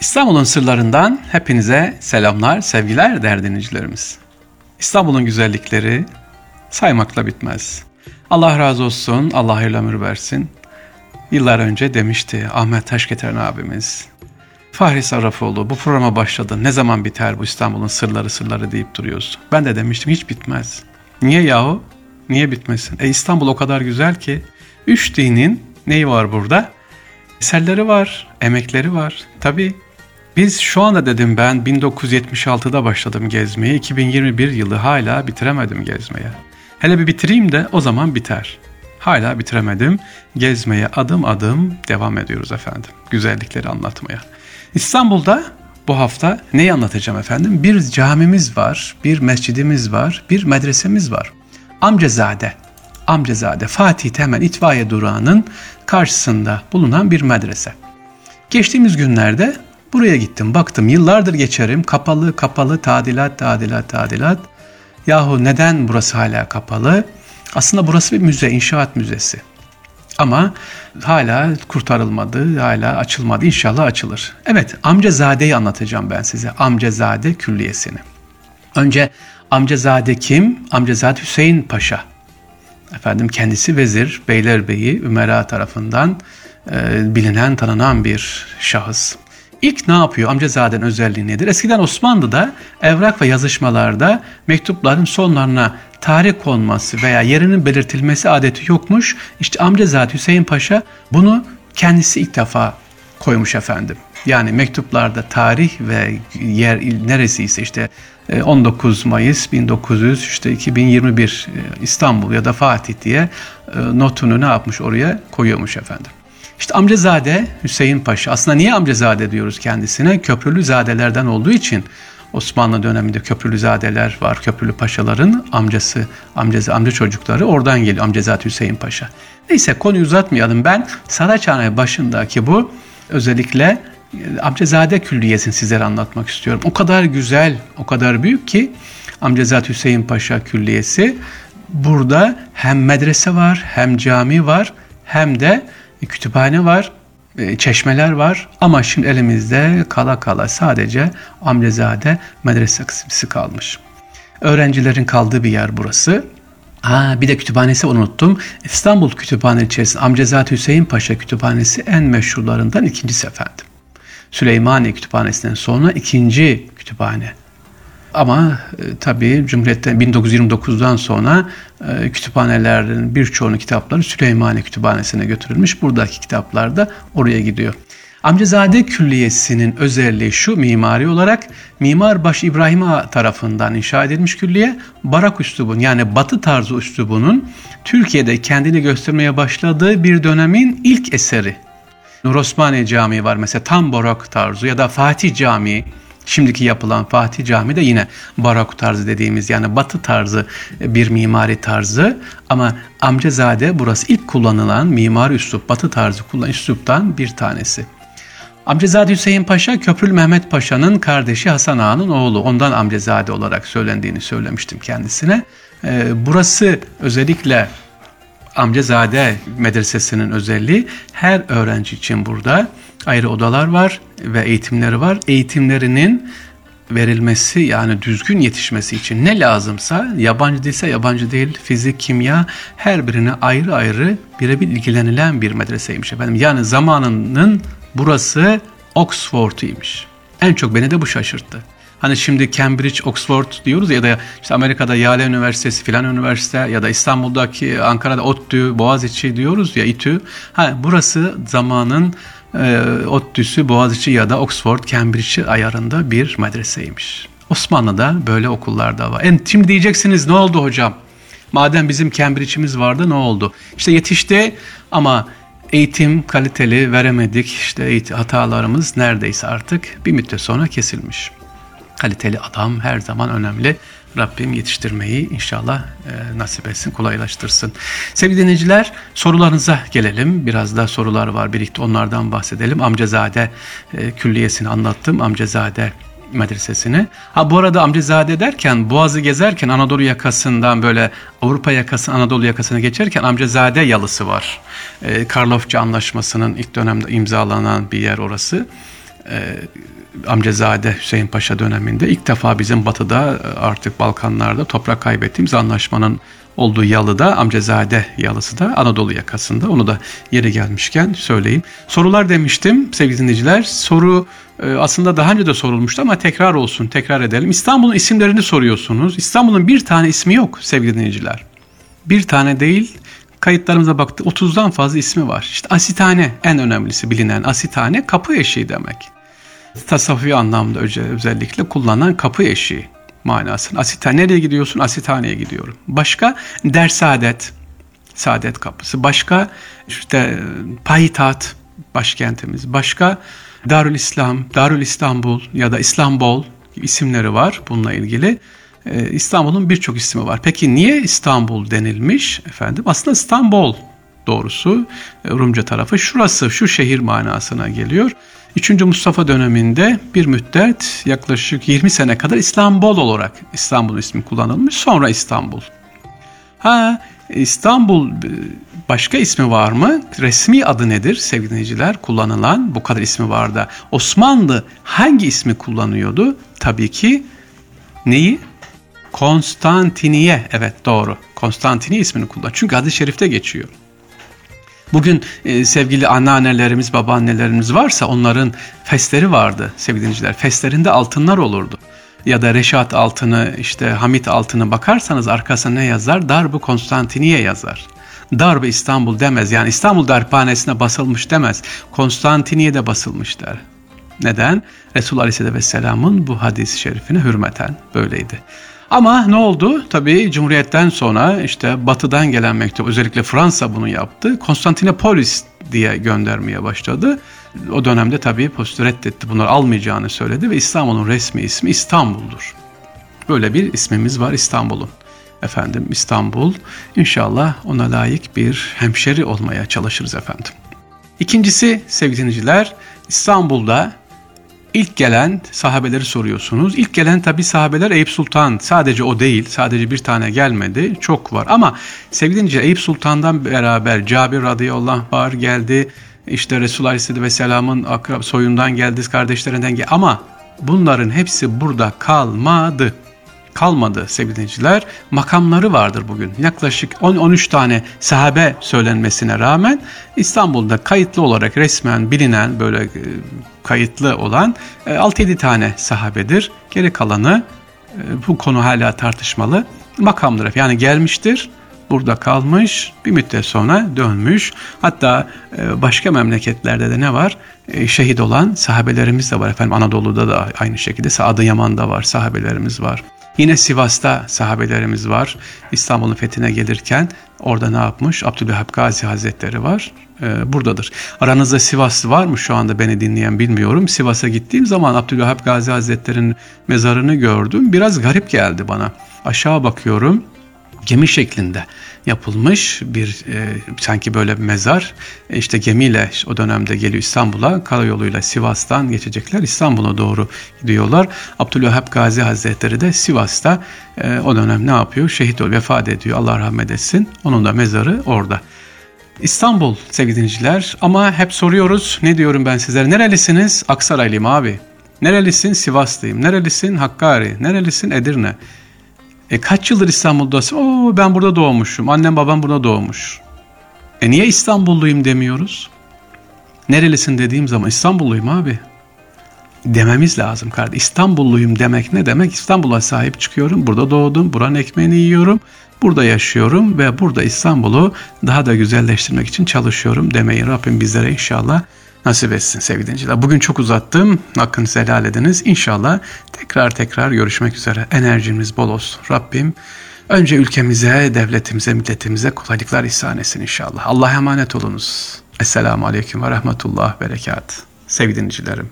İstanbul'un sırlarından hepinize selamlar, sevgiler değerli dinleyicilerimiz. İstanbul'un güzellikleri saymakla bitmez. Allah razı olsun, Allah hayırlı ömür versin. Yıllar önce demişti Ahmet Taşketen abimiz. Fahri Sarrafoğlu bu programa başladı. Ne zaman biter bu İstanbul'un sırları sırları deyip duruyorsun. Ben de demiştim hiç bitmez. Niye yahu? Niye bitmesin? E İstanbul o kadar güzel ki. Üç dinin neyi var burada? Eserleri var, emekleri var. Tabii biz şu anda dedim ben 1976'da başladım gezmeye. 2021 yılı hala bitiremedim gezmeye. Hele bir bitireyim de o zaman biter. Hala bitiremedim. Gezmeye adım adım devam ediyoruz efendim. Güzellikleri anlatmaya. İstanbul'da bu hafta neyi anlatacağım efendim? Bir camimiz var, bir mescidimiz var, bir medresemiz var. Amcazade, Amcazade Fatih Temel İtfaiye Durağı'nın karşısında bulunan bir medrese. Geçtiğimiz günlerde buraya gittim, baktım yıllardır geçerim kapalı kapalı tadilat tadilat tadilat. Yahu neden burası hala kapalı? Aslında burası bir müze, inşaat müzesi. Ama hala kurtarılmadı, hala açılmadı. İnşallah açılır. Evet, Amcazade'yi anlatacağım ben size. Amcazade Külliyesini. Önce Amcazade kim? Amcazade Hüseyin Paşa. Efendim kendisi vezir, beylerbeyi, Ümera tarafından e, bilinen, tanınan bir şahıs. İlk ne yapıyor? Amcazade'nin özelliği nedir? Eskiden Osmanlı'da evrak ve yazışmalarda mektupların sonlarına tarih konması veya yerinin belirtilmesi adeti yokmuş. İşte amcazade Hüseyin Paşa bunu kendisi ilk defa koymuş efendim. Yani mektuplarda tarih ve yer neresi ise işte 19 Mayıs 1900 işte 2021 e, İstanbul ya da Fatih diye e, notunu ne yapmış oraya koyuyormuş efendim. İşte amcazade Hüseyin Paşa aslında niye amcazade diyoruz kendisine? Köprülü zadelerden olduğu için Osmanlı döneminde köprülü zadeler var. Köprülü paşaların amcası, amcası, amca çocukları oradan geliyor. Amcazade Hüseyin Paşa. Neyse konuyu uzatmayalım. Ben Saraçhane başındaki bu özellikle e, Amcazade Külliyesini sizlere anlatmak istiyorum. O kadar güzel, o kadar büyük ki Amcazade Hüseyin Paşa Külliyesi burada hem medrese var, hem cami var, hem de kütüphane var, e, çeşmeler var ama şimdi elimizde kala kala sadece Amcazade medrese kısmı kalmış. Öğrencilerin kaldığı bir yer burası. Ha, bir de kütüphanesi unuttum. İstanbul Kütüphane içerisinde Amcazade Hüseyin Paşa Kütüphanesi en meşhurlarından ikincisi efendim. Süleymaniye Kütüphanesi'nden sonra ikinci kütüphane. Ama e, tabii Cumhuriyet'ten 1929'dan sonra e, kütüphanelerin birçoğunun kitapları Süleymaniye Kütüphanesi'ne götürülmüş. Buradaki kitaplar da oraya gidiyor. Amcazade Külliyesi'nin özelliği şu mimari olarak Mimarbaş İbrahim Ağa tarafından inşa edilmiş külliye barak üslubun yani batı tarzı üslubunun Türkiye'de kendini göstermeye başladığı bir dönemin ilk eseri. Nur Osmaniye Camii var mesela tam barak tarzı ya da Fatih Camii Şimdiki yapılan Fatih Camii de yine barok tarzı dediğimiz yani batı tarzı bir mimari tarzı ama Amcazade burası ilk kullanılan mimari üslup batı tarzı kullanılan üsluptan bir tanesi. Amcazade Hüseyin Paşa Köprülü Mehmet Paşa'nın kardeşi Hasan Ağa'nın oğlu. Ondan Amcazade olarak söylendiğini söylemiştim kendisine. Ee, burası özellikle Amcazade Medresesi'nin özelliği her öğrenci için burada ayrı odalar var ve eğitimleri var. Eğitimlerinin verilmesi yani düzgün yetişmesi için ne lazımsa yabancı değilse yabancı değil fizik, kimya her birine ayrı ayrı birebir ilgilenilen bir medreseymiş efendim. Yani zamanının burası Oxford'uymuş. En çok beni de bu şaşırttı. Hani şimdi Cambridge, Oxford diyoruz ya da işte Amerika'da Yale Üniversitesi filan üniversite ya da İstanbul'daki Ankara'da ODTÜ, Boğaziçi diyoruz ya İTÜ. Ha, burası zamanın e, ODTÜ'sü, Boğaziçi ya da Oxford, Cambridge ayarında bir medreseymiş. Osmanlı'da böyle okullar da var. En, şimdi diyeceksiniz ne oldu hocam? Madem bizim Cambridge'imiz vardı ne oldu? İşte yetişti ama eğitim kaliteli veremedik. İşte hatalarımız neredeyse artık bir müddet sonra kesilmiş. Kaliteli adam her zaman önemli. Rabbim yetiştirmeyi inşallah e, nasip etsin, kolaylaştırsın. Sevgili dinleyiciler sorularınıza gelelim. Biraz da sorular var birlikte onlardan bahsedelim. Amcazade e, külliyesini anlattım. Amcazade medresesini. Ha bu arada Amcazade derken Boğaz'ı gezerken Anadolu yakasından böyle Avrupa yakası Anadolu yakasına geçerken Amcazade yalısı var. E, Karlofça Anlaşması'nın ilk dönemde imzalanan bir yer orası. E, Amcazade Hüseyin Paşa döneminde ilk defa bizim batıda e, artık Balkanlarda toprak kaybettiğimiz anlaşmanın olduğu Yalı'da Amcazade Yalısı da Anadolu yakasında. Onu da yeri gelmişken söyleyeyim. Sorular demiştim sevgili dinleyiciler. Soru e, aslında daha önce de sorulmuştu ama tekrar olsun tekrar edelim. İstanbul'un isimlerini soruyorsunuz. İstanbul'un bir tane ismi yok sevgili dinleyiciler. Bir tane değil kayıtlarımıza baktı 30'dan fazla ismi var. İşte asitane en önemlisi bilinen asitane kapı eşiği demek. Tasavvufi anlamda özellikle kullanılan kapı eşiği manasını. Asitane nereye gidiyorsun? Asithaneye gidiyorum. Başka dersadet, saadet kapısı. Başka işte payitaht başkentimiz. Başka Darül İslam, Darül İstanbul ya da İstanbul isimleri var bununla ilgili. Ee, İstanbul'un birçok ismi var. Peki niye İstanbul denilmiş efendim? Aslında İstanbul doğrusu e, Rumca tarafı şurası şu şehir manasına geliyor. 3. Mustafa döneminde bir müddet yaklaşık 20 sene kadar İstanbul olarak İstanbul ismi kullanılmış. Sonra İstanbul. Ha İstanbul e, başka ismi var mı? Resmi adı nedir sevgili dinleyiciler? Kullanılan bu kadar ismi var da Osmanlı hangi ismi kullanıyordu? Tabii ki neyi? Konstantiniye. Evet doğru. Konstantiniye ismini kullan. Çünkü adı şerifte geçiyor. Bugün e, sevgili anneannelerimiz, babaannelerimiz varsa onların fesleri vardı sevgili dinleyiciler. Feslerinde altınlar olurdu. Ya da Reşat altını, işte Hamit altını bakarsanız arkasına ne yazar? Darbu Konstantiniye yazar. Darbe İstanbul demez. Yani İstanbul darphanesine basılmış demez. Konstantiniye'de basılmış der. Neden? Resul Aleyhisselatü Vesselam'ın bu hadis-i şerifine hürmeten böyleydi. Ama ne oldu? Tabii Cumhuriyet'ten sonra işte batıdan gelen mektup özellikle Fransa bunu yaptı. Konstantinopolis diye göndermeye başladı. O dönemde tabii postu reddetti. Bunları almayacağını söyledi ve İstanbul'un resmi ismi İstanbul'dur. Böyle bir ismimiz var İstanbul'un. Efendim İstanbul inşallah ona layık bir hemşeri olmaya çalışırız efendim. İkincisi sevgili dinleyiciler İstanbul'da İlk gelen sahabeleri soruyorsunuz. İlk gelen tabi sahabeler Eyüp Sultan. Sadece o değil. Sadece bir tane gelmedi. Çok var. Ama sevgili dinleyiciler Eyüp Sultan'dan beraber Cabir radıyallahu anh geldi. İşte Resulullah aleyhisselatü vesselamın akrab soyundan geldi. Kardeşlerinden geldi. Ama bunların hepsi burada kalmadı kalmadı sevgili dinleyiciler. Makamları vardır bugün. Yaklaşık 10-13 tane sahabe söylenmesine rağmen İstanbul'da kayıtlı olarak resmen bilinen böyle e, kayıtlı olan 6-7 e, tane sahabedir. Geri kalanı e, bu konu hala tartışmalı makamdır. Yani gelmiştir burada kalmış bir müddet sonra dönmüş. Hatta başka memleketlerde de ne var? Şehit olan sahabelerimiz de var efendim. Anadolu'da da aynı şekilde Adıyaman'da var sahabelerimiz var. Yine Sivas'ta sahabelerimiz var. İstanbul'un fethine gelirken orada ne yapmış? Abdülvahap Gazi Hazretleri var. Ee, buradadır. Aranızda Sivaslı var mı şu anda beni dinleyen bilmiyorum. Sivas'a gittiğim zaman Abdülvahap Gazi Hazretleri'nin mezarını gördüm. Biraz garip geldi bana. Aşağı bakıyorum gemi şeklinde yapılmış bir e, sanki böyle bir mezar. E, işte gemiyle o dönemde geliyor İstanbul'a karayoluyla Sivas'tan geçecekler İstanbul'a doğru gidiyorlar. Abdülvahap Gazi Hazretleri de Sivas'ta e, o dönem ne yapıyor? Şehit oluyor, vefat ediyor. Allah rahmet etsin. Onun da mezarı orada. İstanbul sevgili dinleyiciler ama hep soruyoruz ne diyorum ben sizlere nerelisiniz? Aksaraylıyım abi. Nerelisin? Sivaslıyım. Nerelisin? Hakkari. Nerelisin? Edirne. E kaç yıldır İstanbul'dasın? Oo ben burada doğmuşum. Annem babam burada doğmuş. E niye İstanbulluyum demiyoruz? Nerelisin dediğim zaman İstanbulluyum abi. Dememiz lazım kardeşim. İstanbulluyum demek ne demek? İstanbul'a sahip çıkıyorum. Burada doğdum. Buranın ekmeğini yiyorum. Burada yaşıyorum ve burada İstanbul'u daha da güzelleştirmek için çalışıyorum demeyi Rabbim bizlere inşallah nasip etsin sevgili dinleyiciler. Bugün çok uzattım. Hakkınızı helal ediniz. İnşallah tekrar tekrar görüşmek üzere. Enerjimiz bol olsun. Rabbim önce ülkemize, devletimize, milletimize kolaylıklar ihsan etsin inşallah. Allah'a emanet olunuz. Esselamu Aleyküm ve Rahmetullah Berekat. Sevgili dinleyicilerim.